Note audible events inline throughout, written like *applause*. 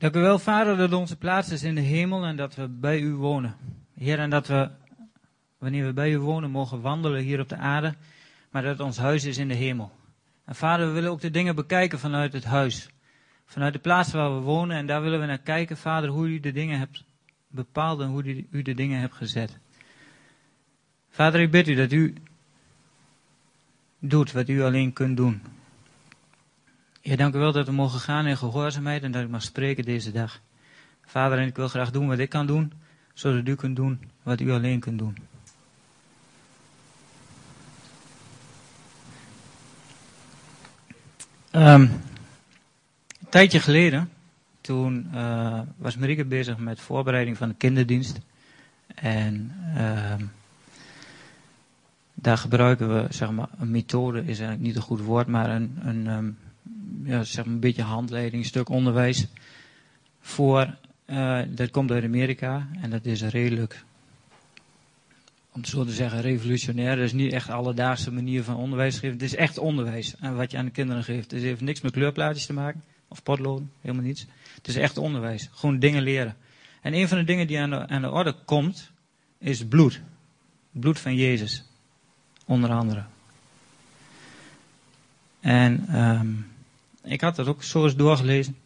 Dank u wel, Vader, dat onze plaats is in de hemel en dat we bij u wonen. Heer, en dat we, wanneer we bij u wonen, mogen wandelen hier op de aarde, maar dat ons huis is in de hemel. En Vader, we willen ook de dingen bekijken vanuit het huis. Vanuit de plaats waar we wonen en daar willen we naar kijken, Vader, hoe u de dingen hebt bepaald en hoe u de dingen hebt gezet. Vader, ik bid u dat u doet wat u alleen kunt doen. Ja, dank u wel dat we mogen gaan in gehoorzaamheid en dat ik mag spreken deze dag. Vader, en ik wil graag doen wat ik kan doen, zodat u kunt doen wat u alleen kunt doen. Um, een tijdje geleden, toen uh, was Marieke bezig met voorbereiding van de kinderdienst. En uh, daar gebruiken we, zeg maar, een methode is eigenlijk niet een goed woord, maar een, een um, ja, zeg maar een beetje handleiding, stuk onderwijs voor. Uh, dat komt uit Amerika en dat is redelijk, om het zo te zeggen, revolutionair. Dat is niet echt alledaagse manier van onderwijs geven. Het is echt onderwijs en wat je aan de kinderen geeft. Het heeft niks met kleurplaatjes te maken of potloden, helemaal niets. Het is echt onderwijs, gewoon dingen leren. En een van de dingen die aan de, de orde komt, is bloed. Bloed van Jezus, onder andere. En um, ik had dat ook zo eens doorgelezen.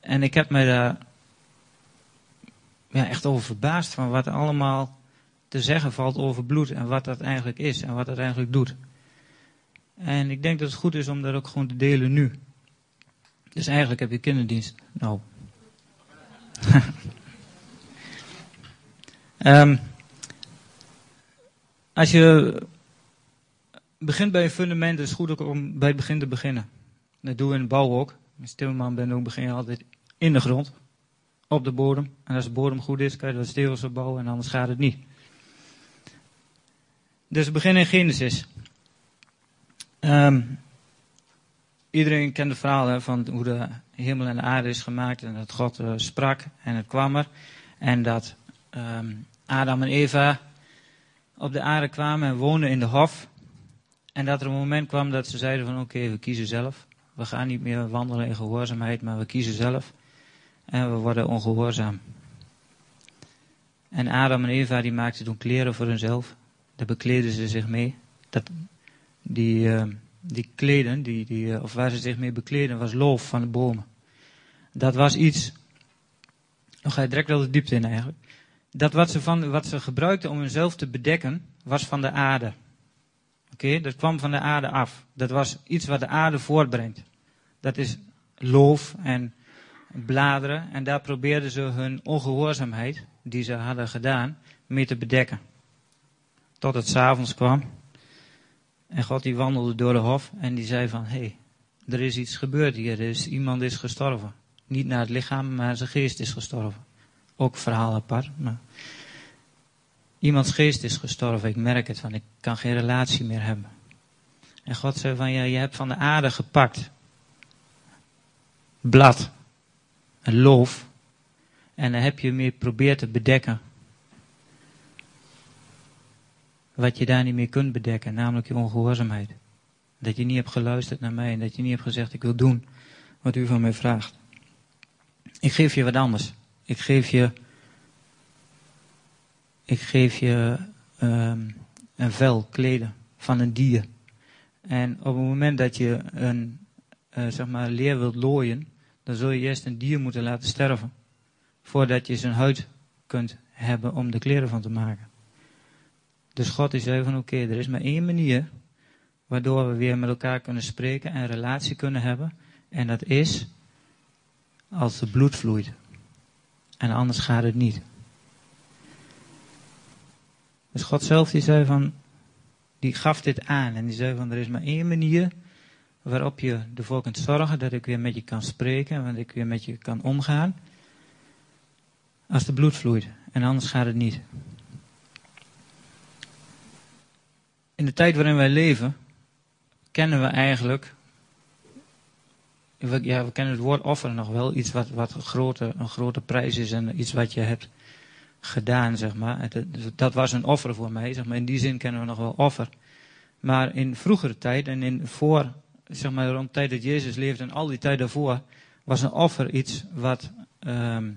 En ik heb me daar ja, echt over verbaasd van wat allemaal te zeggen valt over bloed en wat dat eigenlijk is en wat dat eigenlijk doet. En ik denk dat het goed is om dat ook gewoon te delen nu. Dus eigenlijk heb je kinderdienst. Nou. um, *laughs* als je begint bij een fundament, is het goed ook om bij het begin te beginnen. Dat doen we in de bouw ook. Als ben ook begin je altijd in de grond. Op de bodem. En als de bodem goed is, kan je dat stevels bouwen en anders gaat het niet. Dus we beginnen in Genesis. Um, iedereen kent het verhaal van hoe de hemel en de aarde is gemaakt. En dat God uh, sprak en het kwam er. En dat um, Adam en Eva op de aarde kwamen en woonden in de hof. En dat er een moment kwam dat ze zeiden van oké, we kiezen zelf. We gaan niet meer wandelen in gehoorzaamheid, maar we kiezen zelf. En we worden ongehoorzaam. En Adam en Eva die maakten toen kleren voor hunzelf. Daar bekleden ze zich mee. Dat, die, uh, die kleden, die, die, uh, of waar ze zich mee bekleden, was loof van de bomen. Dat was iets. Dan ga je direct wel de diepte in eigenlijk. Dat wat ze, van, wat ze gebruikten om hunzelf te bedekken, was van de aarde. Oké, dat kwam van de aarde af. Dat was iets wat de aarde voortbrengt. Dat is loof en bladeren. En daar probeerden ze hun ongehoorzaamheid, die ze hadden gedaan, mee te bedekken. Tot het s'avonds kwam. En God die wandelde door de hof en die zei van, hé, hey, er is iets gebeurd hier. Er is, iemand is gestorven. Niet naar het lichaam, maar zijn geest is gestorven. Ook verhaal apart. Maar Iemands geest is gestorven, ik merk het, van ik kan geen relatie meer hebben. En God zei van, ja, je hebt van de aarde gepakt. Blad. Een loof. En dan heb je meer probeerd te bedekken. Wat je daar niet meer kunt bedekken, namelijk je ongehoorzaamheid. Dat je niet hebt geluisterd naar mij en dat je niet hebt gezegd, ik wil doen wat u van mij vraagt. Ik geef je wat anders. Ik geef je ik geef je um, een vel, kleden van een dier. En op het moment dat je een uh, zeg maar, leer wilt looien, dan zul je eerst een dier moeten laten sterven. Voordat je zijn huid kunt hebben om de kleren van te maken. Dus God is zei van oké, er is maar één manier waardoor we weer met elkaar kunnen spreken en relatie kunnen hebben. En dat is als het bloed vloeit. En anders gaat het niet. Dus God zelf die zei van, die gaf dit aan en die zei van er is maar één manier waarop je ervoor kunt zorgen dat ik weer met je kan spreken en dat ik weer met je kan omgaan. Als de bloed vloeit en anders gaat het niet. In de tijd waarin wij leven kennen we eigenlijk ja, we kennen het woord offer nog wel. Iets wat, wat grote, een grote prijs is en iets wat je hebt gedaan, zeg maar. Dat was een offer voor mij, zeg maar. In die zin kennen we nog wel offer. Maar in vroegere tijd en in voor, zeg maar, rond de tijd dat Jezus leefde en al die tijd daarvoor, was een offer iets wat ehm,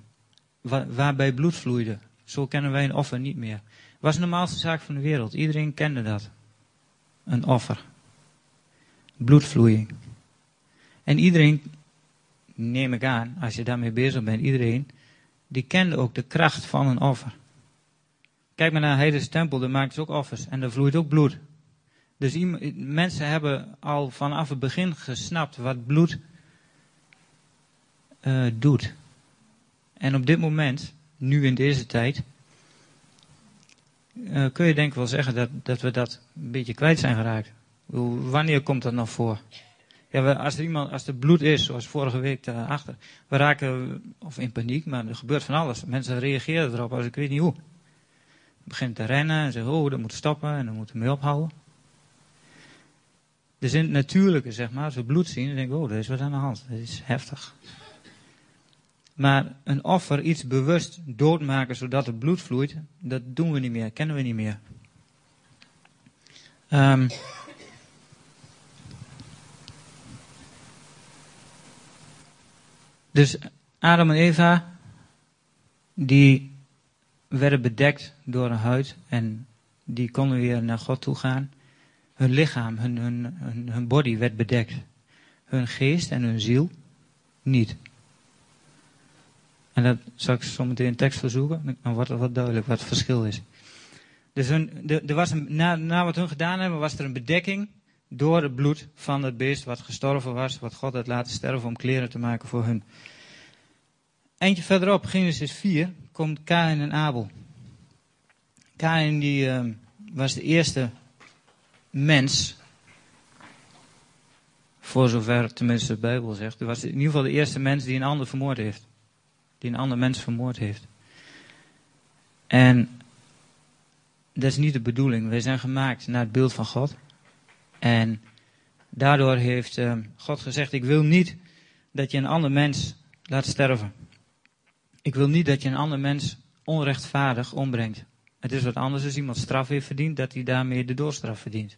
waarbij bloed vloeide. Zo kennen wij een offer niet meer. Was de normaalste zaak van de wereld. Iedereen kende dat. Een offer. Bloedvloeiing. En iedereen, neem ik aan, als je daarmee bezig bent, iedereen, die kende ook de kracht van een offer. Kijk maar naar Heidense Tempel, daar maken ze ook offers. En daar vloeit ook bloed. Dus mensen hebben al vanaf het begin gesnapt wat bloed uh, doet. En op dit moment, nu in deze tijd, uh, kun je denk ik wel zeggen dat, dat we dat een beetje kwijt zijn geraakt. Wanneer komt dat nog voor? Ja, als er iemand, als er bloed is, zoals vorige week daarachter, we raken, of in paniek, maar er gebeurt van alles. Mensen reageren erop als ik weet niet hoe. Begint te rennen en zeggen, oh, dat moet stoppen en dan moeten we mee ophouden. Dus in het natuurlijke, zeg maar, als we bloed zien, dan denken we, oh, er is wat aan de hand. Dat is heftig. Maar een offer, iets bewust doodmaken zodat het bloed vloeit, dat doen we niet meer, kennen we niet meer. Um, dus Adam en Eva, die werden bedekt door een huid en die konden weer naar God toe gaan. Hun lichaam, hun, hun, hun, hun body werd bedekt. Hun geest en hun ziel niet. En dat zal ik zo meteen in tekst verzoeken. Dan wordt het wat duidelijk wat het verschil is. Dus hun, er was een, na, na wat hun gedaan hebben, was er een bedekking door het bloed van het beest wat gestorven was, wat God had laten sterven om kleren te maken voor hun. Eentje verderop, Genesis 4, komt Kain en Abel. Kain die, uh, was de eerste mens, voor zover tenminste de Bijbel zegt, was in ieder geval de eerste mens die een ander vermoord heeft die een ander mens vermoord heeft. En dat is niet de bedoeling. Wij zijn gemaakt naar het beeld van God. En daardoor heeft uh, God gezegd: Ik wil niet dat je een ander mens laat sterven. Ik wil niet dat je een ander mens onrechtvaardig ombrengt. Het is wat anders als iemand straf heeft verdiend, dat hij daarmee de doorstraf verdient.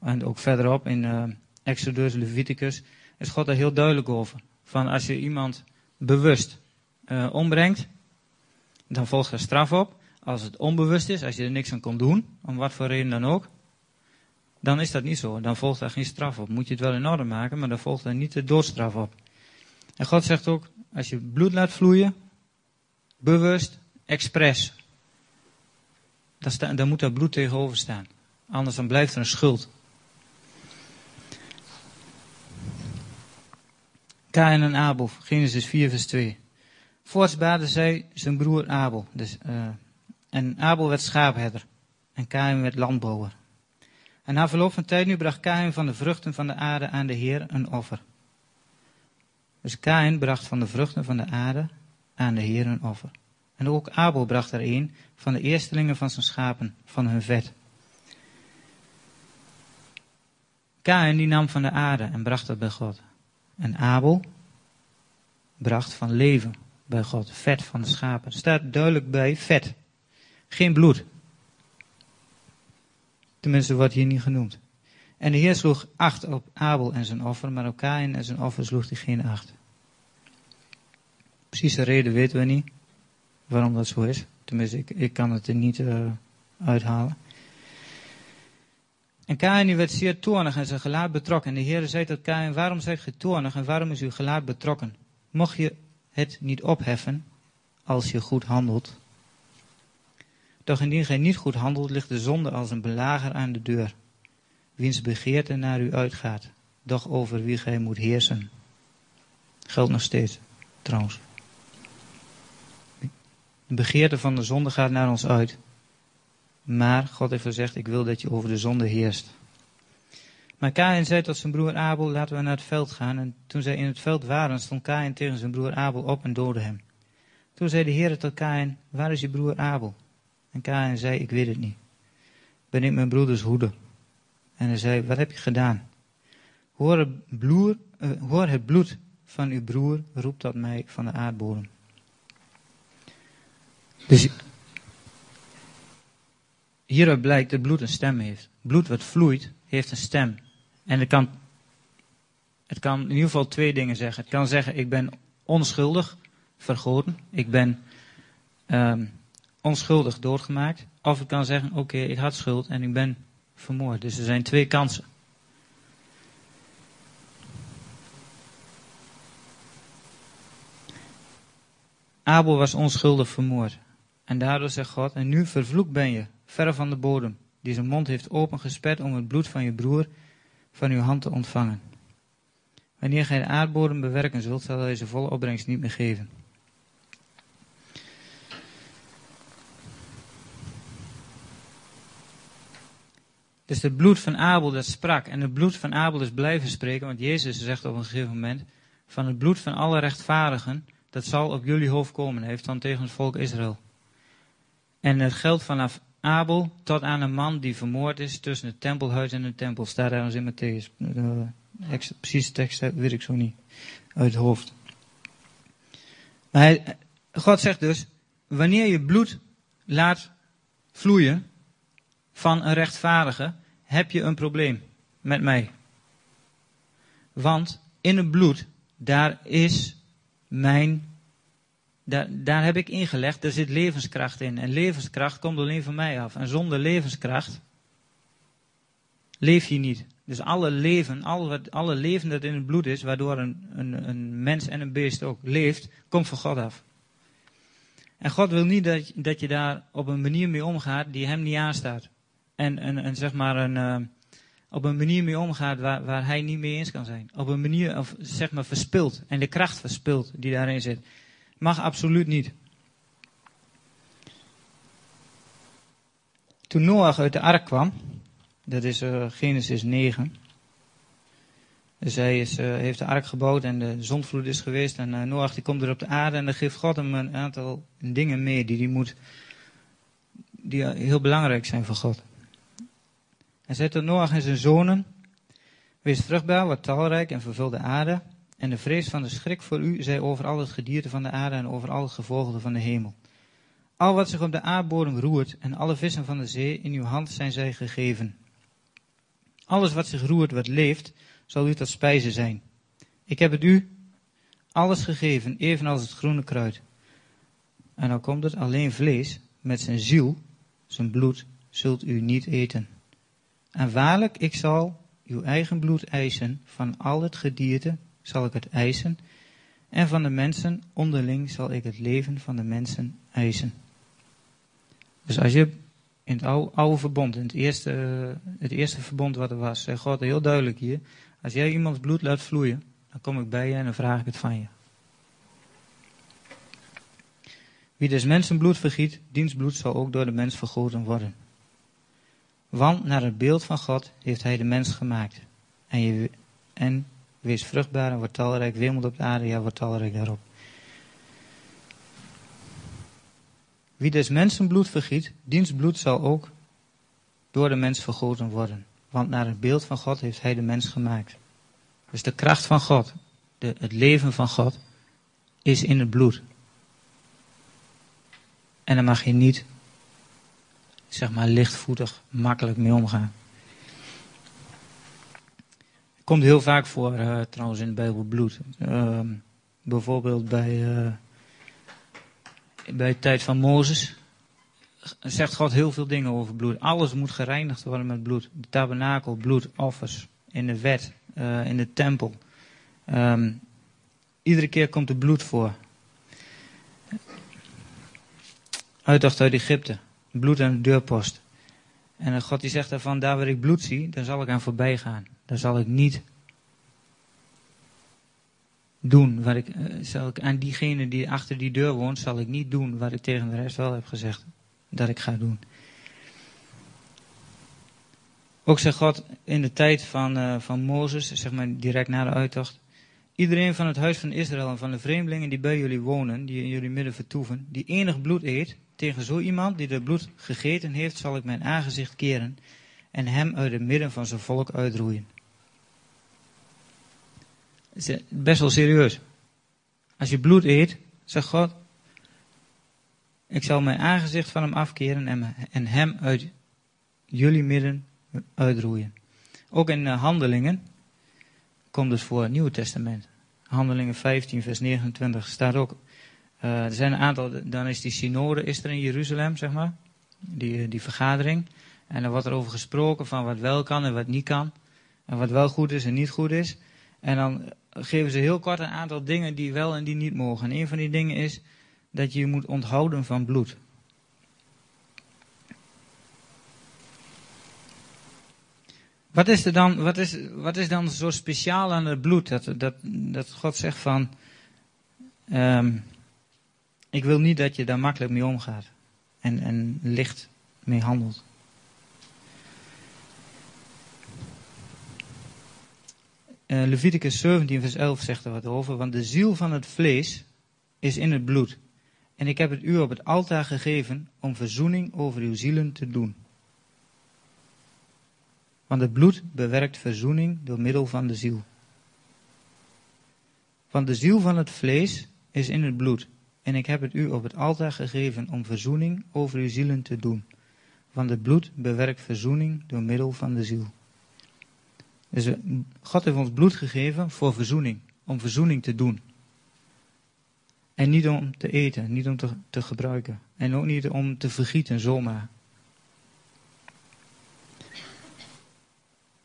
En ook verderop in uh, Exodus, Leviticus, is God daar heel duidelijk over. Van als je iemand bewust uh, ombrengt, dan volgt er straf op. Als het onbewust is, als je er niks aan kon doen, om wat voor reden dan ook, dan is dat niet zo. Dan volgt er geen straf op. Moet je het wel in orde maken, maar dan volgt er niet de doodstraf op. En God zegt ook, als je bloed laat vloeien, bewust, expres, dan, dan moet daar bloed tegenover staan. Anders dan blijft er een schuld. Kain en Abel, Genesis 4 vers 2. Voorts baarde zij zijn broer Abel. Dus, uh, en Abel werd schaapherder. En Kain werd landbouwer. En na verloop van tijd nu bracht Kain van de vruchten van de aarde aan de Heer een offer. Dus Kain bracht van de vruchten van de aarde aan de Heer een offer. En ook Abel bracht er een van de eerstelingen van zijn schapen, van hun vet. Kain die nam van de aarde en bracht het bij God. En Abel bracht van leven bij God. Vet van de schapen. Er staat duidelijk bij vet. Geen bloed. Tenminste wordt hier niet genoemd. En de Heer sloeg acht op Abel en zijn offer, maar op Kain en zijn offer sloeg hij geen acht. Precies de reden weten we niet waarom dat zo is. Tenminste, ik, ik kan het er niet uh, uithalen. En Kain werd zeer toornig en zijn gelaat betrokken. En de Heer zei tot Kain, waarom zijt ge toornig en waarom is uw gelaat betrokken? Mocht je het niet opheffen als je goed handelt. Doch indien gij niet goed handelt, ligt de zonde als een belager aan de deur, wiens begeerte naar u uitgaat, doch over wie gij moet heersen. Geldt nog steeds, trouwens. De begeerte van de zonde gaat naar ons uit. Maar God heeft gezegd, ik wil dat je over de zonde heerst. Maar Kain zei tot zijn broer Abel, laten we naar het veld gaan. En toen zij in het veld waren, stond Kain tegen zijn broer Abel op en doodde hem. Toen zei de Heer tot Kain, waar is je broer Abel? En Kain zei, ik weet het niet. Ben ik mijn broeders hoede? En hij zei, wat heb je gedaan? Hoor het, uh, hoor het bloed van uw broer, roept dat mij van de aardbodem. Dus hieruit blijkt dat bloed een stem heeft. Bloed wat vloeit, heeft een stem. En het kan, het kan in ieder geval twee dingen zeggen. Het kan zeggen, ik ben onschuldig vergoten. Ik ben um, onschuldig doodgemaakt. Of ik kan zeggen, oké, ik had schuld en ik ben vermoord. Dus er zijn twee kansen. Abel was onschuldig vermoord. En daardoor zegt God, en nu vervloekt ben je, verre van de bodem, die zijn mond heeft opengesperd om het bloed van je broer van uw hand te ontvangen. Wanneer gij de aardbodem bewerken zult, zal hij zijn volle opbrengst niet meer geven. Dus het bloed van Abel dat sprak en het bloed van Abel is blijven spreken, want Jezus zegt op een gegeven moment, van het bloed van alle rechtvaardigen, dat zal op jullie hoofd komen, heeft dan tegen het volk Israël. En het geldt vanaf Abel tot aan een man die vermoord is tussen het tempelhuis en de tempel, staat ergens in Matthäus. De precieze tekst weet ik zo niet uit het hoofd. Maar God zegt dus, wanneer je bloed laat vloeien, van een rechtvaardige, heb je een probleem met mij. Want in het bloed, daar is mijn, daar, daar heb ik ingelegd, er zit levenskracht in. En levenskracht komt alleen van mij af. En zonder levenskracht leef je niet. Dus alle leven, alle, alle leven dat in het bloed is, waardoor een, een, een mens en een beest ook leeft, komt van God af. En God wil niet dat, dat je daar op een manier mee omgaat die hem niet aanstaat en, en, en zeg maar een, uh, op een manier mee omgaat waar, waar hij niet mee eens kan zijn. Op een manier, of zeg maar verspilt. En de kracht verspilt die daarin zit. Mag absoluut niet. Toen Noach uit de ark kwam, dat is uh, Genesis 9. Dus hij is, uh, heeft de ark gebouwd en de zondvloed is geweest. En uh, Noach die komt er op de aarde en dan geeft God hem een aantal dingen mee die, die, moet, die heel belangrijk zijn voor God. En zei tot Noach en zijn zonen, wees vruchtbaar, wat talrijk en vervul de aarde. En de vrees van de schrik voor u zij over al het gedierte van de aarde en over al het van de hemel. Al wat zich op de aardbodem roert en alle vissen van de zee, in uw hand zijn zij gegeven. Alles wat zich roert, wat leeft, zal u tot spijze zijn. Ik heb het u alles gegeven, evenals het groene kruid. En dan komt het alleen vlees met zijn ziel, zijn bloed, zult u niet eten. En waarlijk, ik zal uw eigen bloed eisen, van al het gedierte zal ik het eisen, en van de mensen onderling zal ik het leven van de mensen eisen. Dus als je in het oude, oude verbond, in het eerste, het eerste verbond wat er was, zegt God heel duidelijk hier, als jij iemands bloed laat vloeien, dan kom ik bij je en dan vraag ik het van je. Wie dus mensen bloed vergiet, diens bloed zal ook door de mens vergoten worden. Want naar het beeld van God heeft hij de mens gemaakt. En, je, en wees vruchtbaar en wordt talrijk, wemelt op de aarde, ja, wordt talrijk daarop. Wie des mensen bloed vergiet, diens bloed zal ook door de mens vergoten worden. Want naar het beeld van God heeft hij de mens gemaakt. Dus de kracht van God, de, het leven van God, is in het bloed. En dan mag je niet zeg maar lichtvoetig, makkelijk mee omgaan. Komt heel vaak voor uh, trouwens in de Bijbel bloed. Uh, bijvoorbeeld bij, uh, bij de tijd van Mozes zegt God heel veel dingen over bloed. Alles moet gereinigd worden met bloed. De tabernakel, bloed, offers, in de wet, uh, in de tempel. Um, iedere keer komt er bloed voor. Uitdacht uit Egypte bloed aan de deurpost. En God die zegt daarvan, daar waar ik bloed zie, daar zal ik aan voorbij gaan. Daar zal ik niet doen wat ik, eh, zal ik aan diegene die achter die deur woont, zal ik niet doen wat ik tegen de rest wel heb gezegd dat ik ga doen. Ook zegt God in de tijd van, uh, van Mozes, zeg maar direct na de uittocht, iedereen van het huis van Israël en van de vreemdelingen die bij jullie wonen, die in jullie midden vertoeven, die enig bloed eet, tegen zo iemand die het bloed gegeten heeft, zal ik mijn aangezicht keren en hem uit het midden van zijn volk uitroeien. Best wel serieus. Als je bloed eet, zegt God, ik zal mijn aangezicht van hem afkeren en, hem uit jullie midden uitroeien. Ook in uh, handelingen komt het voor het Nieuwe Testament. Handelingen 15, vers 29 staat ook er zijn een aantal, dan is die synode is er in Jeruzalem, zeg maar. Die, die vergadering. En dan wordt er over gesproken van wat wel kan en wat niet kan. En wat wel goed is en niet goed is. En dan geven ze heel kort een aantal dingen die wel en die niet mogen. En een van die dingen is dat je je moet onthouden van bloed. Wat is, er dan, wat, is, wat is dan zo speciaal aan het bloed? Dat, dat, dat God zegt van, um, ik wil niet dat je daar makkelijk mee omgaat. En, en licht mee handelt. Uh, Leviticus 17 vers 11 zegt er wat over. Want de ziel van het vlees is in het bloed. En ik heb het u op het altaar gegeven om verzoening over uw zielen te doen. Want het bloed bewerkt verzoening door middel van de ziel. Want de ziel van het vlees is in het bloed. En ik heb het u op het altaar gegeven om verzoening over uw zielen te doen. Want het bloed bewerkt verzoening door middel van de ziel. Dus eh, God heeft ons bloed gegeven voor verzoening. Om verzoening te doen. En niet om te eten, niet om te, gebruiken. En ook niet om te vergieten zomaar.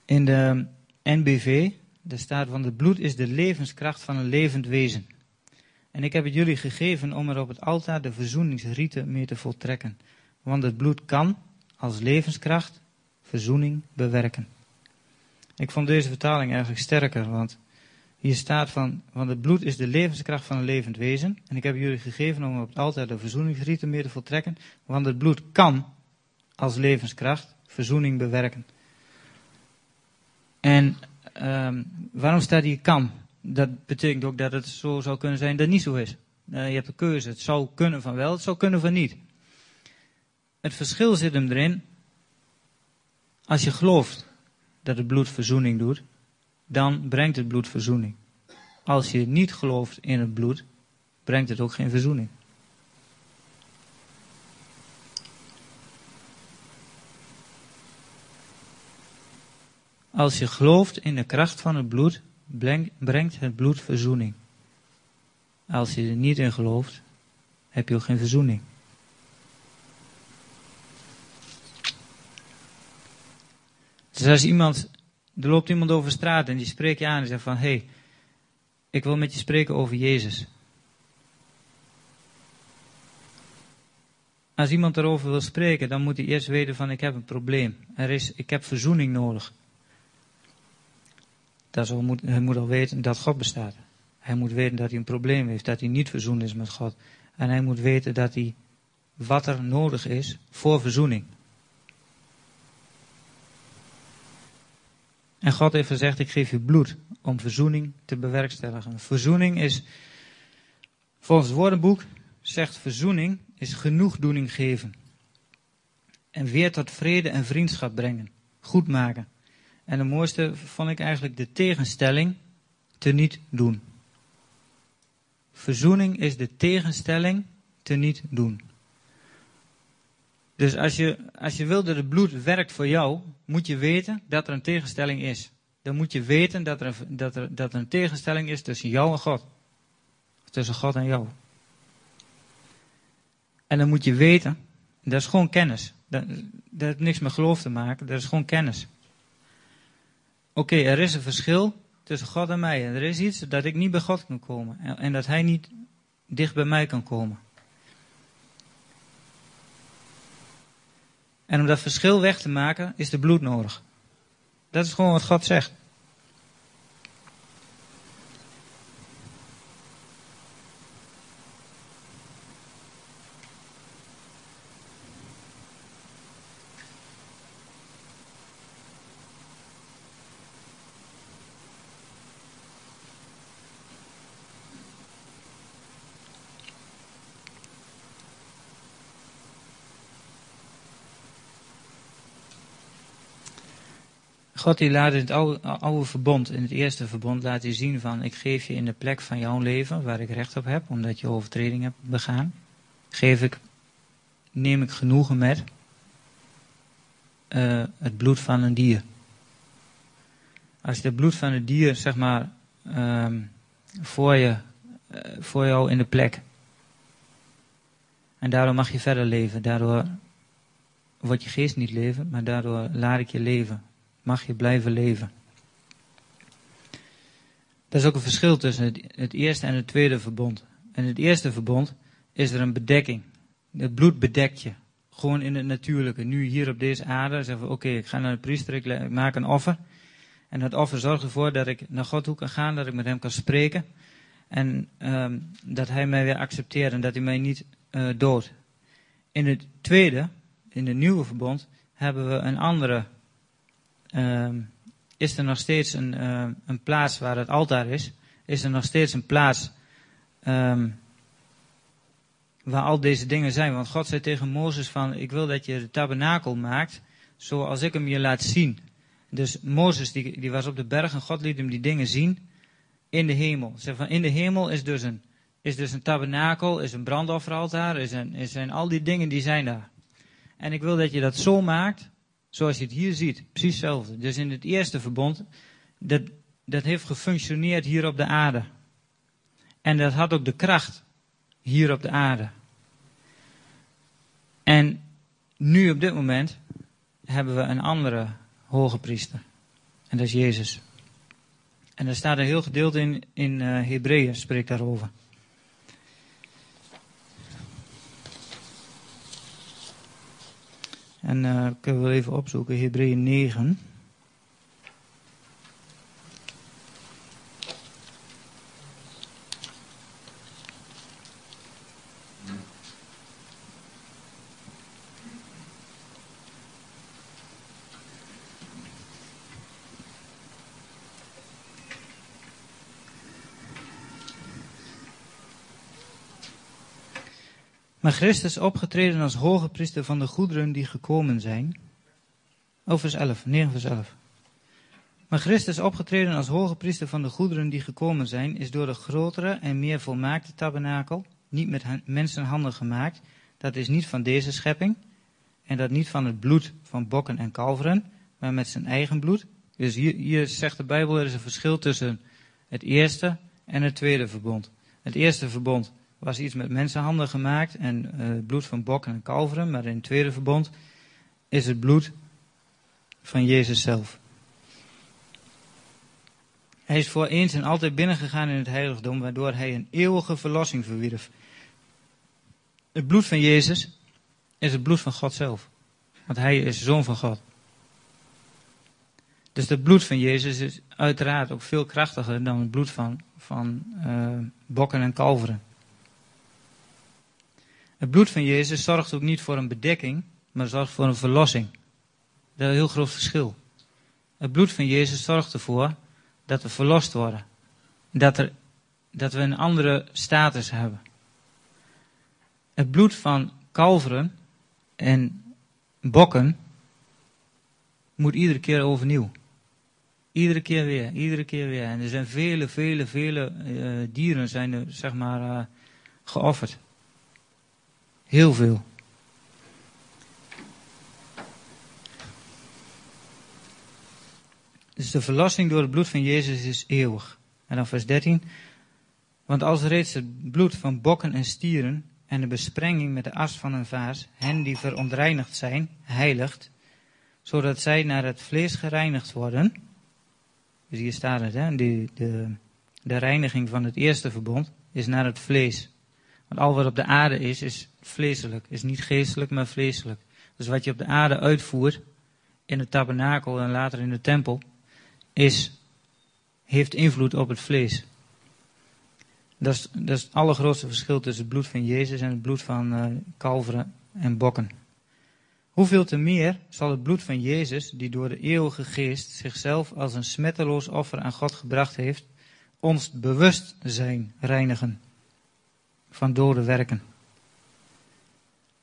In de NBV, daar staat van het bloed is de levenskracht van een levend wezen. En ik heb het jullie gegeven om er op het altaar de verzoeningsrieten mee te voltrekken. Want het bloed kan, als levenskracht, verzoening bewerken. Ik vond deze vertaling eigenlijk sterker, want hier staat van, want het bloed is de levenskracht van een levend wezen. En ik heb jullie gegeven om op het altaar de verzoeningsrieten mee te voltrekken. Want het bloed kan, als levenskracht, verzoening bewerken. En um, waarom staat hier kan? Dat betekent ook dat het zo zou kunnen zijn dat het niet zo is. Uh, je hebt de keuze. Het zou kunnen van wel, het zou kunnen van niet. Het verschil zit hem erin. Als je gelooft dat het bloed verzoening doet, dan brengt het bloed verzoening. Als je niet gelooft in het bloed, brengt het ook geen verzoening. Als je gelooft in de kracht van het bloed, brengt het bloed verzoening. Als je er niet in gelooft, heb je ook geen verzoening. Dus als iemand, er loopt iemand over straat en die spreekt je aan en zegt van, hé, hey, ik wil met je spreken over Jezus. Als iemand erover wil spreken, dan moet hij eerst weten van, ik heb een probleem. Er is, ik heb verzoening nodig. Moet, hij moet al weten dat God bestaat. Hij moet weten dat hij een probleem heeft, dat hij niet verzoend is met God. En hij moet weten dat hij wat er nodig is voor verzoening. En God heeft gezegd, ik geef je bloed om verzoening te bewerkstelligen. Verzoening is, volgens het woordenboek, zegt verzoening is genoegdoening geven. En weer tot vrede en vriendschap brengen. Goed maken. En de mooiste vond ik eigenlijk de tegenstelling te niet doen. Verzoening is de tegenstelling te niet doen. Dus als je, als je wil dat het bloed werkt voor jou, moet je weten dat er een tegenstelling is. Dan moet je weten dat er, dat er, dat er een tegenstelling is tussen jou en God. Tussen God en jou. En dan moet je weten, dat is gewoon kennis. Dat, dat heeft niks met geloof te maken, dat is gewoon kennis. Oké, er is een verschil tussen God en mij. En er is iets dat ik niet bij God kan komen. En, en dat Hij niet dicht bij mij kan komen. En om dat verschil weg te maken, is de bloed nodig. Dat is gewoon wat God zegt. God die laat in het oude, verbond, in het eerste verbond, laat hij zien van ik geef je in de plek van jouw leven waar ik recht op heb, omdat je overtreding hebt begaan, geef ik, neem ik genoegen met uh, het bloed van een dier. Als je het bloed van een dier, zeg maar, um, voor, je, uh, voor jou in de plek En daardoor mag je verder leven. Daardoor wordt je geest niet leven, maar daardoor laat ik je leven. Mag je blijven leven. Dat is ook een verschil tussen het, eerste en het tweede verbond. In het eerste verbond is er een bedekking. Het bloed bedekt je. Gewoon in het natuurlijke. Nu hier op deze aarde zeggen we, oké, ik ga naar de priester, ik maak een offer. En dat offer zorgt ervoor dat ik naar God toe kan gaan, dat ik met hem kan spreken. En um, dat hij mij weer accepteert en dat hij mij niet uh, doodt. In het tweede, in het nieuwe verbond, hebben we een andere. Um, is er nog steeds een, uh, een plaats waar het altaar is? Is er nog steeds een plaats um, waar al deze dingen zijn? Want God zei tegen Mozes van, ik wil dat je de tabernakel maakt zoals ik hem je laat zien. Dus Mozes die, die was op de berg en God liet hem die dingen zien in de hemel. Zeg van, in de hemel is dus een, is dus een tabernakel, is een brandofferaltaar, is, een, is zijn al die dingen die zijn daar. En ik wil dat je dat zo maakt, zoals je het hier ziet. Precies hetzelfde. Dus in het eerste verbond, dat, dat heeft gefunctioneerd hier op de aarde. En dat had ook de kracht hier op de aarde. En nu op dit moment hebben we een andere hoge priester. En dat is Jezus. En er staat een heel gedeelte in, in uh, Hebreeën, spreekt daarover. En uh, kunnen we even opzoeken, Hebreeën 9. Maar Christus opgetreden als hoge priester van de goederen die gekomen zijn. Oh, vers 11, 9 vers 11. Maar Christus opgetreden als hoge priester van de goederen die gekomen zijn, is door de grotere en meer volmaakte tabernakel, niet met mensenhanden gemaakt, dat is niet van deze schepping, en dat niet van het bloed van bokken en kalveren, maar met zijn eigen bloed. Dus hier, hier zegt de Bijbel, er is een verschil tussen het eerste en het tweede verbond. Het eerste verbond was iets met mensenhanden gemaakt en uh, het bloed van bokken en kalveren, maar in het tweede verbond is het bloed van Jezus zelf. Hij is voor eens en altijd binnengegaan in het heiligdom, waardoor hij een eeuwige verlossing verwierf. Het bloed van Jezus is het bloed van God zelf, want hij is zoon van God. Dus het bloed van Jezus is uiteraard ook veel krachtiger dan het bloed van, van uh, bokken en kalveren. Het bloed van Jezus zorgt ook niet voor een bedekking, maar zorgt voor een verlossing. Dat is een heel groot verschil. Het bloed van Jezus zorgt ervoor dat we verlost worden. Dat, er, dat we een andere status hebben. Het bloed van kalveren en bokken moet iedere keer overnieuw. Iedere keer weer, iedere keer weer. En er zijn vele, vele, vele uh, dieren zijn er, zeg maar, uh, geofferd. Heel veel. Dus de verlossing door het bloed van Jezus is eeuwig. En dan vers 13. Want als reeds het bloed van bokken en stieren en de besprenging met de as van een vaas hen die verontreinigd zijn, heiligt, zodat zij naar het vlees gereinigd worden. Dus hier staat het, hè, de, de, de reiniging van het eerste verbond is naar het vlees. Want al wat op de aarde is, is vleeselijk. Is niet geestelijk, maar vleeselijk. Dus wat je op de aarde uitvoert, in het tabernakel en later in de tempel, is, heeft invloed op het vlees. Dat is, dat is het allergrootste verschil tussen het bloed van Jezus en het bloed van uh, kalveren en bokken. Hoeveel te meer zal het bloed van Jezus, die door de eeuwige geest zichzelf als een smetteloos offer aan God gebracht heeft, ons bewustzijn reinigen van dode werken.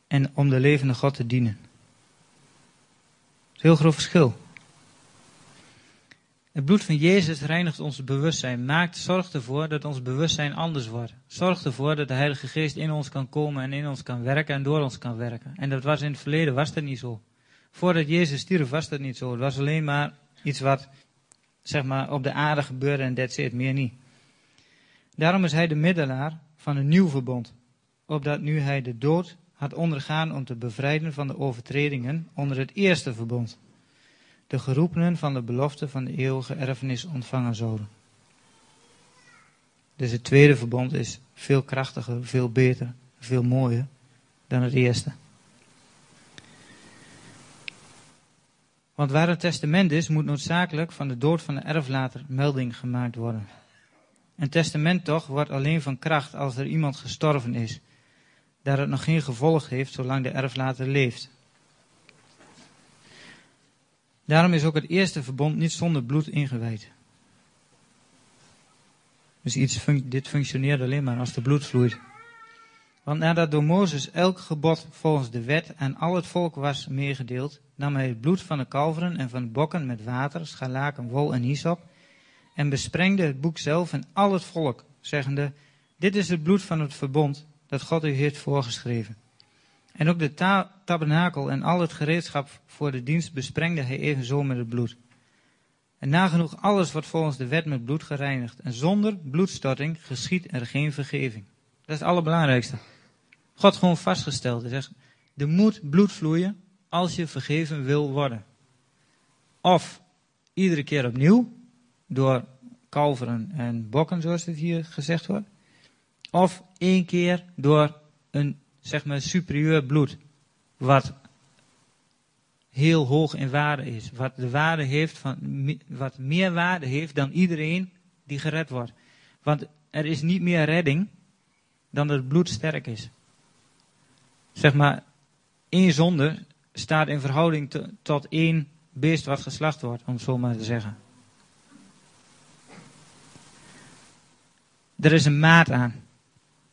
En om de levende God te dienen. Dat heel groot verschil. Het bloed van Jezus reinigt ons bewustzijn, maakt, zorgt ervoor dat ons bewustzijn anders wordt. Zorgt ervoor dat de Heilige Geest in ons kan komen en in ons kan werken en door ons kan werken. En dat was in het verleden, was dat niet zo. Voordat Jezus stierf was dat niet zo. Het was alleen maar iets wat, zeg maar, op de aarde gebeurde en that's it, meer niet. Daarom is hij de middelaar van een nieuw verbond, opdat nu hij de dood had ondergaan om te bevrijden van de overtredingen onder het eerste verbond. De geroepenen van de belofte van de eeuwige erfenis ontvangen zouden. Dus het tweede verbond is veel krachtiger, veel beter, veel mooier dan het eerste. Want waar een testament is, moet noodzakelijk van de dood van de erflater melding gemaakt worden. Een testament toch wordt alleen van kracht als er iemand gestorven is, daar het nog geen gevolg heeft zolang de erflater leeft. Daarom is ook het eerste verbond niet zonder bloed ingewijd. Dus iets dit functioneert alleen maar als er bloed vloeit. Want nadat door Mozes elk gebod volgens de wet aan al het volk was meegedeeld, nam hij het bloed van de kalveren en van de bokken met water, scharlaken, wol en hyssop en besprengde het boek zelf en al het volk, zeggende, dit is het bloed van het verbond dat God u heeft voorgeschreven. En ook de tabernakel en al het gereedschap voor de dienst besprengde hij evenzo met het bloed. En nagenoeg alles wordt volgens de wet met bloed gereinigd. En zonder bloedstorting geschiet er geen vergeving. Dat is het allerbelangrijkste. God gewoon vastgesteld. Zegt, er moet bloed vloeien als je vergeven wil worden. Of iedere keer opnieuw, door kalveren en bokken, zoals het hier gezegd wordt. Of één keer door een, zeg maar, superieur bloed. Wat heel hoog in waarde is. Wat de waarde heeft van, wat meer waarde heeft dan iedereen die gered wordt. Want er is niet meer redding dan dat het bloed sterk is. Zeg maar, één zonde staat in verhouding tot één beest wat geslacht wordt, om het zo maar te zeggen. Er is een maat aan.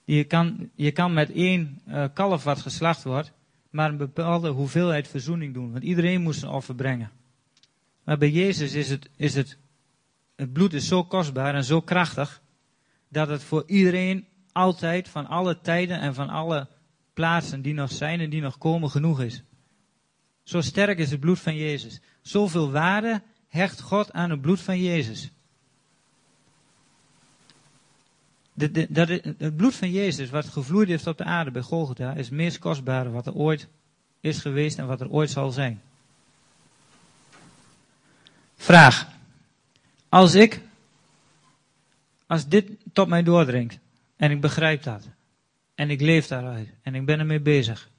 Je kan, je kan met één uh, kalf wat geslacht wordt, maar een bepaalde hoeveelheid verzoening doen. Want iedereen moest een offer brengen. Maar bij Jezus is het, is het, het bloed is zo kostbaar en zo krachtig, dat het voor iedereen altijd, van alle tijden en van alle plaatsen die nog zijn en die nog komen, genoeg is. Zo sterk is het bloed van Jezus. Zoveel waarde hecht God aan het bloed van Jezus. Dat, het bloed van Jezus, wat gevloeid heeft op de aarde bij Golgotha, is het meest kostbare wat er ooit is geweest en wat er ooit zal zijn. Vraag. Als ik, als dit tot mij doordringt, en ik begrijp dat, en ik leef daaruit, en ik ben ermee bezig,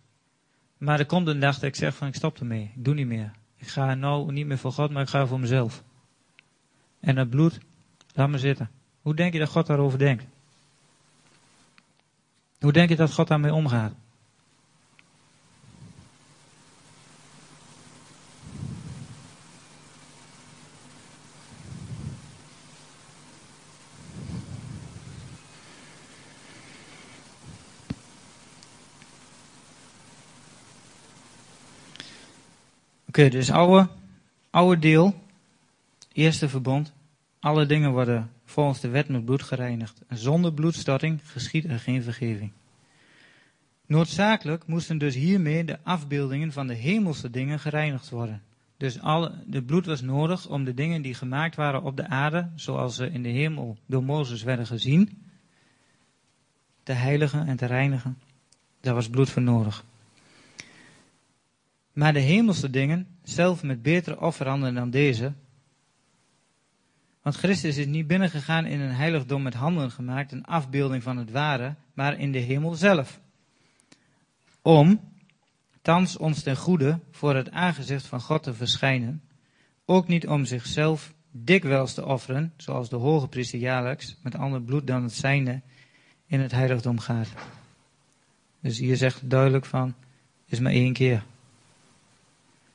maar er komt een dag dat ik zeg van ik stop ermee, ik doe niet meer. Ik ga nou niet meer voor God, maar ik ga voor mezelf. En dat bloed, laat me zitten. Hoe denk je dat God daarover denkt? Hoe denk je dat God daarmee omgaat? Oké, dus oude, oude deel, eerste verbond, alle dingen worden volgens de wet met bloed gereinigd. En zonder bloedstorting geschiet er geen vergeving. Noodzakelijk moesten dus hiermee de afbeeldingen van de hemelse dingen gereinigd worden. Dus de bloed was nodig om de dingen die gemaakt waren op de aarde, zoals ze in de hemel door Mozes werden gezien, te heiligen en te reinigen. Daar was bloed voor nodig. Maar de hemelse dingen, zelf met betere offeranden dan deze, want Christus is niet binnengegaan in een heiligdom met handen gemaakt, een afbeelding van het ware, maar in de hemel zelf. Om, thans ons ten goede, voor het aangezicht van God te verschijnen, ook niet om zichzelf dikwijls te offeren, zoals de hoge priester jaarlijks, met ander bloed dan het zijne, in het heiligdom gaat. Dus hier zegt duidelijk van, is maar één keer.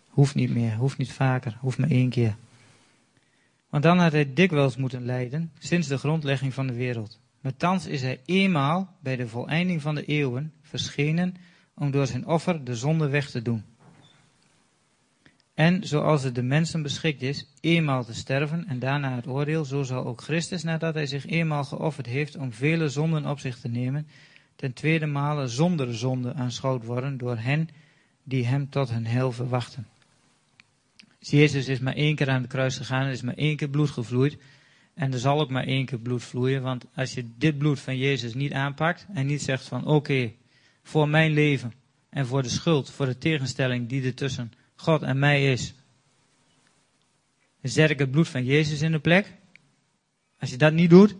Hoeft niet meer, hoeft niet vaker, hoeft maar één keer. Want dan had hij dikwijls moeten lijden, sinds de grondlegging van de wereld. Maar thans is hij eenmaal bij de voleinding van de eeuwen verschenen om door zijn offer de zonde weg te doen. En zoals het de mensen beschikt is, eenmaal te sterven en daarna het oordeel, zo zal ook Christus, nadat hij zich eenmaal geofferd heeft om vele zonden op zich te nemen, ten tweede male zonder zonde aanschouwd worden door hen die hem tot hun heil verwachten. Jezus is maar één keer aan het kruis gegaan, er is maar één keer bloed gevloeid. En er zal ook maar één keer bloed vloeien, want als je dit bloed van Jezus niet aanpakt en niet zegt van oké, voor mijn leven en voor de schuld, voor de tegenstelling die er tussen God en mij is, zet ik het bloed van Jezus in de plek. Als je dat niet doet,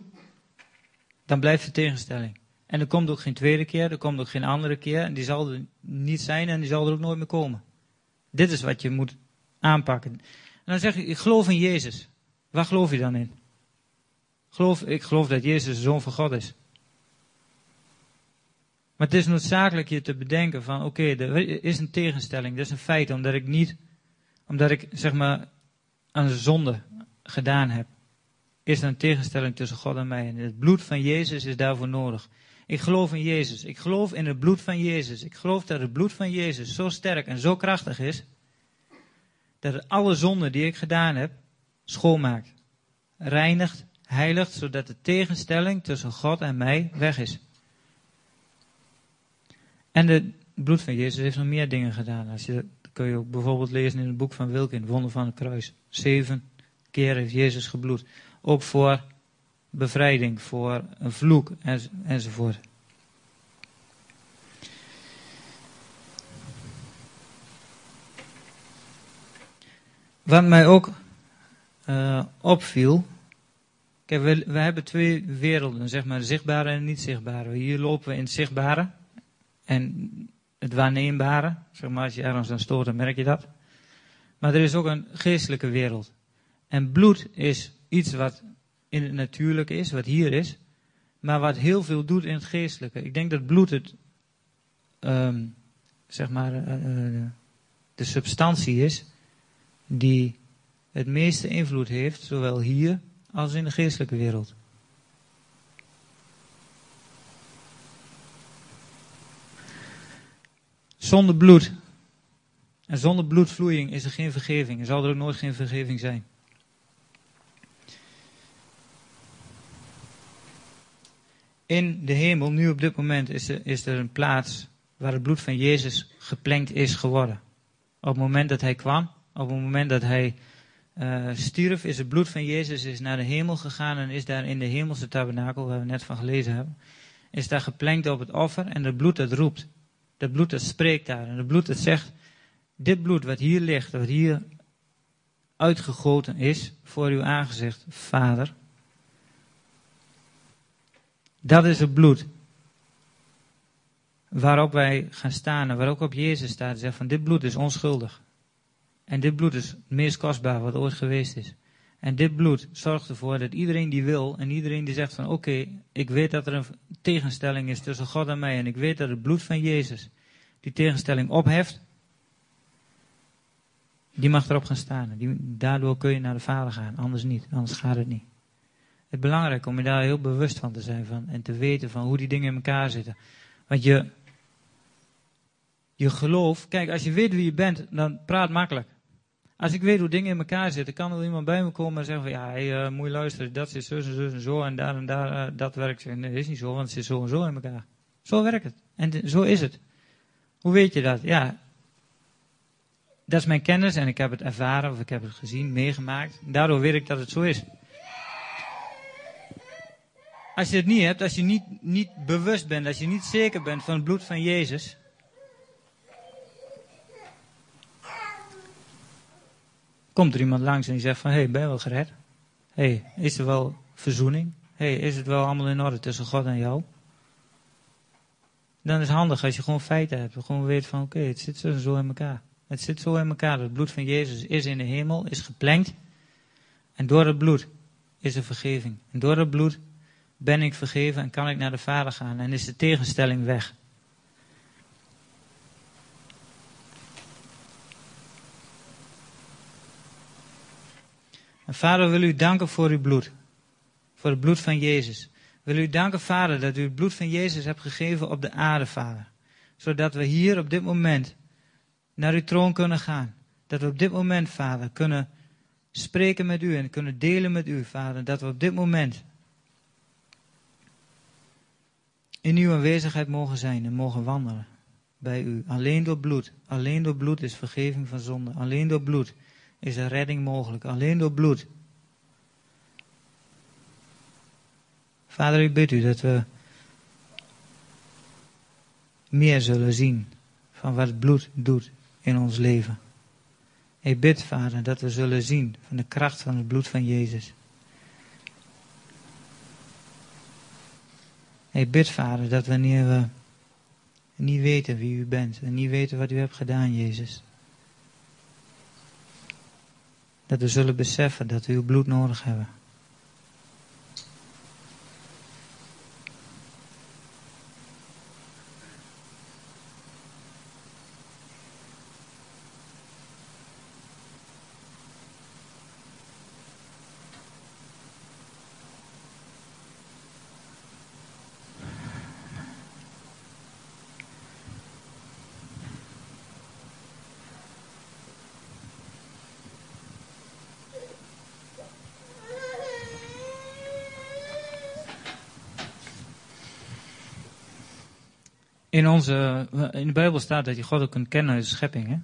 dan blijft de tegenstelling. En er komt ook geen tweede keer, er komt ook geen andere keer. En die zal er niet zijn en die zal er ook nooit meer komen. Dit is wat je moet aanpakken. En dan zeg je, ik geloof in Jezus. Waar geloof je dan in? Geloof, ik geloof dat Jezus de Zoon van God is. Maar het is noodzakelijk je te bedenken van, oké, er is een tegenstelling, dat is een feit, omdat ik niet, omdat ik zeg maar een zonde gedaan heb, is er een tegenstelling tussen God en mij. En het bloed van Jezus is daarvoor nodig. Ik geloof in Jezus. Ik geloof in het bloed van Jezus. Ik geloof dat het bloed van Jezus zo sterk en zo krachtig is, dat alle zonden die ik gedaan heb, schoonmaakt, reinigt, heiligt, zodat de tegenstelling tussen God en mij weg is. En het bloed van Jezus heeft nog meer dingen gedaan. Als je, dat kun je ook bijvoorbeeld lezen in het boek van Wilkin, Wonder van het Kruis. Zeven keer heeft Jezus gebloed. Ook voor bevrijding, voor een vloek enzovoort. Wat mij ook uh, opviel. Kijk, we, we hebben twee werelden, zeg maar, zichtbare en niet zichtbare. Hier lopen we in het zichtbare en het waarneembare. Zeg maar, als je ergens aan stoort, dan merk je dat. Maar er is ook een geestelijke wereld. En bloed is iets wat in het natuurlijke is, wat hier is, maar wat heel veel doet in het geestelijke. Ik denk dat bloed het, um, zeg maar, uh, de substantie is die het meeste invloed heeft, zowel hier als in de geestelijke wereld. Zonder bloed en zonder bloedvloeiing is er geen vergeving. Er zal er ook nooit geen vergeving zijn. In de hemel, nu op dit moment, is er, is er een plaats waar het bloed van Jezus geplengd is geworden. Op het moment dat hij kwam, op het moment dat hij uh, stierf, is het bloed van Jezus is naar de hemel gegaan en is daar in de hemelse tabernakel, waar we net van gelezen hebben, is daar geplengd op het offer en het bloed dat roept. Dat bloed dat spreekt daar en het bloed dat zegt, dit bloed wat hier ligt, wat hier uitgegoten is voor uw aangezicht, Vader, dat is het bloed waarop wij gaan staan en waarop op Jezus staat en zegt van dit bloed is onschuldig. En dit bloed is het meest kostbaar wat ooit geweest is. En dit bloed zorgt ervoor dat iedereen die wil en iedereen die zegt van oké, ik weet dat er een tegenstelling is tussen God en mij en ik weet dat het bloed van Jezus die tegenstelling opheft, die mag erop gaan staan. Die, daardoor kun je naar de Vader gaan, anders niet, anders gaat het niet. Het is belangrijk om je daar heel bewust van te zijn van, en te weten van hoe die dingen in elkaar zitten. Want je, je geloof, kijk, als je weet wie je bent, dan praat makkelijk. Als ik weet hoe dingen in elkaar zitten, kan er iemand bij me komen en zeggen van ja, hey, uh, moet je luisteren, dat zit zo en zo en zo en daar en daar, uh, dat werkt. Nee, dat is niet zo, want het zit zo en zo in elkaar. Zo werkt het. En zo is het. Hoe weet je dat? Ja, dat is mijn kennis en ik heb het ervaren of ik heb het gezien, meegemaakt. Daardoor weet ik dat het zo is. Als je het niet hebt, als je niet, niet bewust bent, als je niet zeker bent van het bloed van Jezus, komt er iemand langs en die zegt van, hé, hey, ben je wel gered? Hé, hey, is er wel verzoening? Hé, hey, is het wel allemaal in orde tussen God en jou? Dan is het handig als je gewoon feiten hebt. Gewoon weet van, oké, het zit zo in elkaar. Het zit zo in elkaar. Het bloed van Jezus is in de hemel, is geplengd. En door het bloed is er vergeving. En door het bloed ben ik vergeven en kan ik naar de Vader gaan. En is de tegenstelling weg. En vader, wil u danken voor uw bloed. Voor het bloed van Jezus. Wil u danken, vader, dat u het bloed van Jezus hebt gegeven op de aarde, vader. Zodat we hier op dit moment naar uw troon kunnen gaan. Dat we op dit moment, vader, kunnen spreken met u en kunnen delen met u, vader. Dat we op dit moment in uw aanwezigheid mogen zijn en mogen wandelen bij u. Alleen door bloed. Alleen door bloed is vergeving van zonde. Alleen door bloed is er redding mogelijk. Alleen door bloed. Vader, ik bid u dat we meer zullen zien van wat bloed doet in ons leven. Ik bid, Vader, dat we zullen zien van de kracht van het bloed van Jezus. Ik bid, Vader, dat wanneer we niet weten wie u bent en niet weten wat u hebt gedaan, Jezus, dat we zullen beseffen dat we uw bloed nodig hebben. In, onze, in de Bijbel staat dat je God ook kunt kennen uit de schepping. Hè?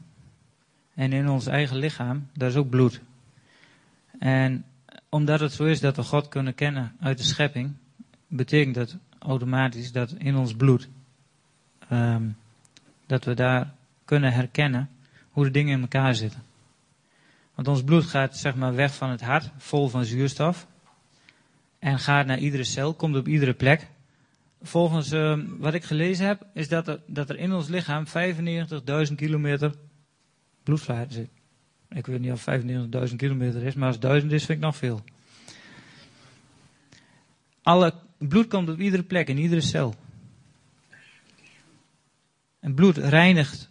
En in ons eigen lichaam, daar is ook bloed. En omdat het zo is dat we God kunnen kennen uit de schepping, betekent dat automatisch dat in ons bloed, ehm, dat we daar kunnen herkennen hoe de dingen in elkaar zitten. Want ons bloed gaat zeg maar weg van het hart, vol van zuurstof, en gaat naar iedere cel, komt op iedere plek volgens uh, wat ik gelezen heb, is dat er, dat er in ons lichaam 95.000 kilometer bloedvaart zit. Ik weet niet of 95.000 kilometer is, maar als 1000 is, vind ik nog veel. Alle bloed komt op iedere plek, in iedere cel. En bloed reinigt,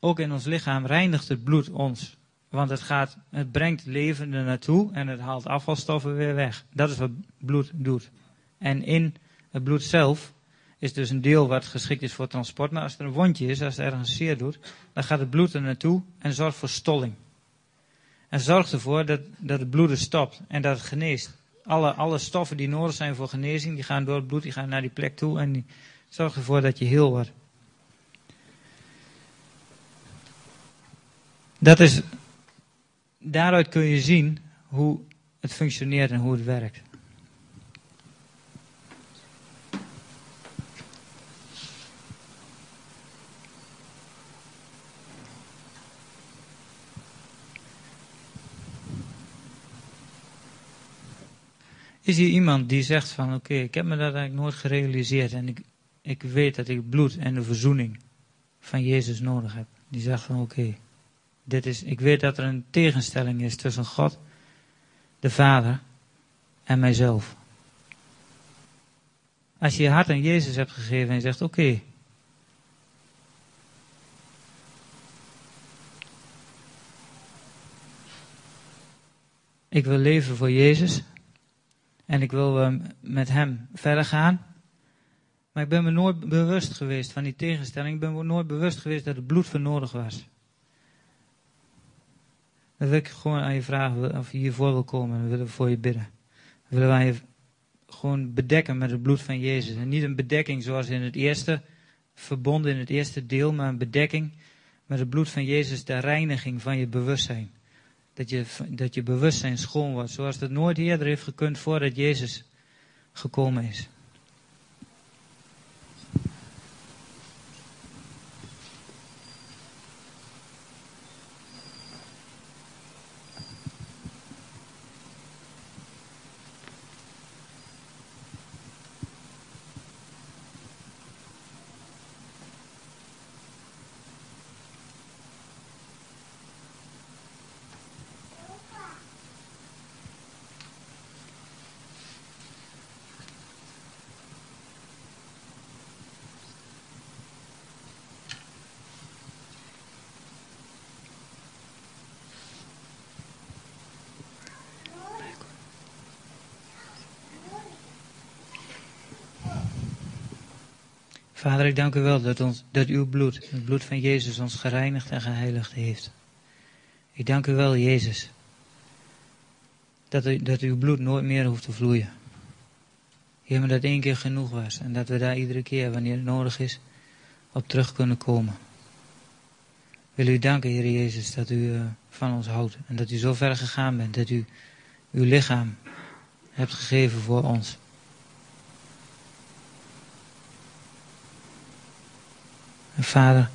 ook in ons lichaam, reinigt het bloed ons. Want het, gaat, het brengt leven naartoe en het haalt afvalstoffen weer weg. Dat is wat bloed doet. En in het bloed zelf is dus een deel wat geschikt is voor transport. Maar als er een wondje is, als er ergens zeer doet, dan gaat het bloed er naartoe en zorgt voor stolling. En zorgt ervoor dat, dat het bloeden stopt en dat het geneest. Alle, alle stoffen die nodig zijn voor genezing, die gaan door het bloed, die gaan naar die plek toe en die zorgt ervoor dat je heel wordt. Dat is, daaruit kun je zien hoe het functioneert en hoe het werkt. Is hier iemand die zegt van oké, ik heb me dat eigenlijk nooit gerealiseerd en ik, ik weet dat ik bloed en de verzoening van Jezus nodig heb. Die zegt van oké, dit is, ik weet dat er een tegenstelling is tussen God, de Vader en mijzelf. Als je je hart aan Jezus hebt gegeven en je zegt oké, ik wil leven voor Jezus en ik wil uh, met hem verder gaan. Maar ik ben me nooit bewust geweest van die tegenstelling. Ik ben me nooit bewust geweest dat het bloed voor nodig was. Dan wil ik gewoon aan je vragen of je hiervoor wil komen. Dan willen we voor je bidden. Dan willen wij je gewoon bedekken met het bloed van Jezus. En niet een bedekking zoals in het eerste verbonden, in het eerste deel. Maar een bedekking met het bloed van Jezus, de reiniging van je bewustzijn. Dat je, dat je bewustzijn schoon wordt. Zoals dat nooit eerder heeft gekund voordat Jezus gekomen is. Vader, ik dank u wel dat, ons, dat uw bloed, het bloed van Jezus, ons gereinigd en geheiligd heeft. Ik dank u wel, Jezus, dat, u, dat uw bloed nooit meer hoeft te vloeien. Heer, dat één keer genoeg was en dat we daar iedere keer, wanneer het nodig is, op terug kunnen komen. Wil u danken, Heer Jezus, dat u uh, van ons houdt en dat u zo ver gegaan bent, dat u uw lichaam hebt gegeven voor ons. Vader,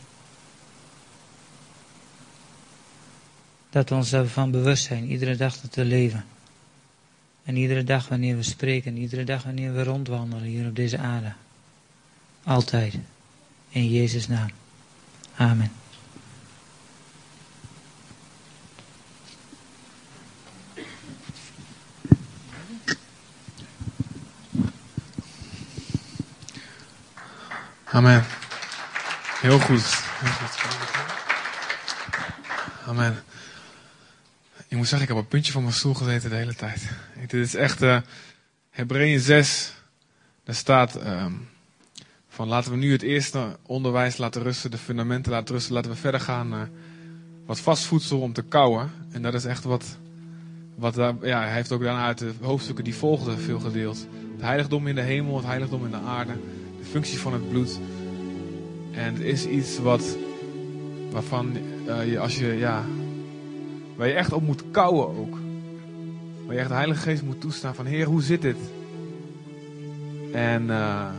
dat we ons daarvan bewust zijn, iedere dag dat we leven. En iedere dag wanneer we spreken, iedere dag wanneer we rondwandelen hier op deze aarde. Altijd. In Jezus' naam. Amen. Amen. Heel goed. Amen. Ik moet zeggen, ik heb een puntje van mijn stoel gezeten de hele tijd. Dit is echt uh, Hebreeën 6. Daar staat um, van laten we nu het eerste onderwijs laten rusten, de fundamenten laten rusten. Laten we verder gaan naar wat vast voedsel om te kouwen. En dat is echt wat, wat daar, ja, hij heeft ook daarna uit de hoofdstukken die volgden veel gedeeld. Het heiligdom in de hemel, het heiligdom in de aarde functie van het bloed. En het is iets wat, waarvan uh, je, als je, ja, waar je echt op moet kouwen ook. Waar je echt de Heilige Geest moet toestaan van, Heer, hoe zit dit? En uh,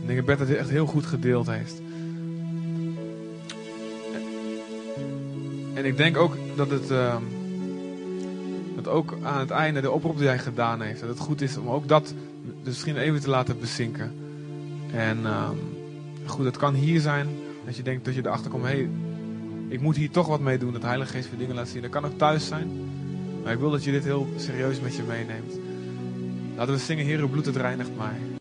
ik denk dat Bert het echt heel goed gedeeld heeft. En ik denk ook dat het, uh, dat ook aan het einde de oproep die hij gedaan heeft, dat het goed is om ook dat dus misschien even te laten bezinken. En um, goed, het kan hier zijn dat je denkt dat je erachter komt, hé, hey, ik moet hier toch wat mee doen, dat Heilige Geest weer dingen laat zien. Dat kan ook thuis zijn, maar ik wil dat je dit heel serieus met je meeneemt. Laten we zingen, Heer, uw bloed het reinigt mij.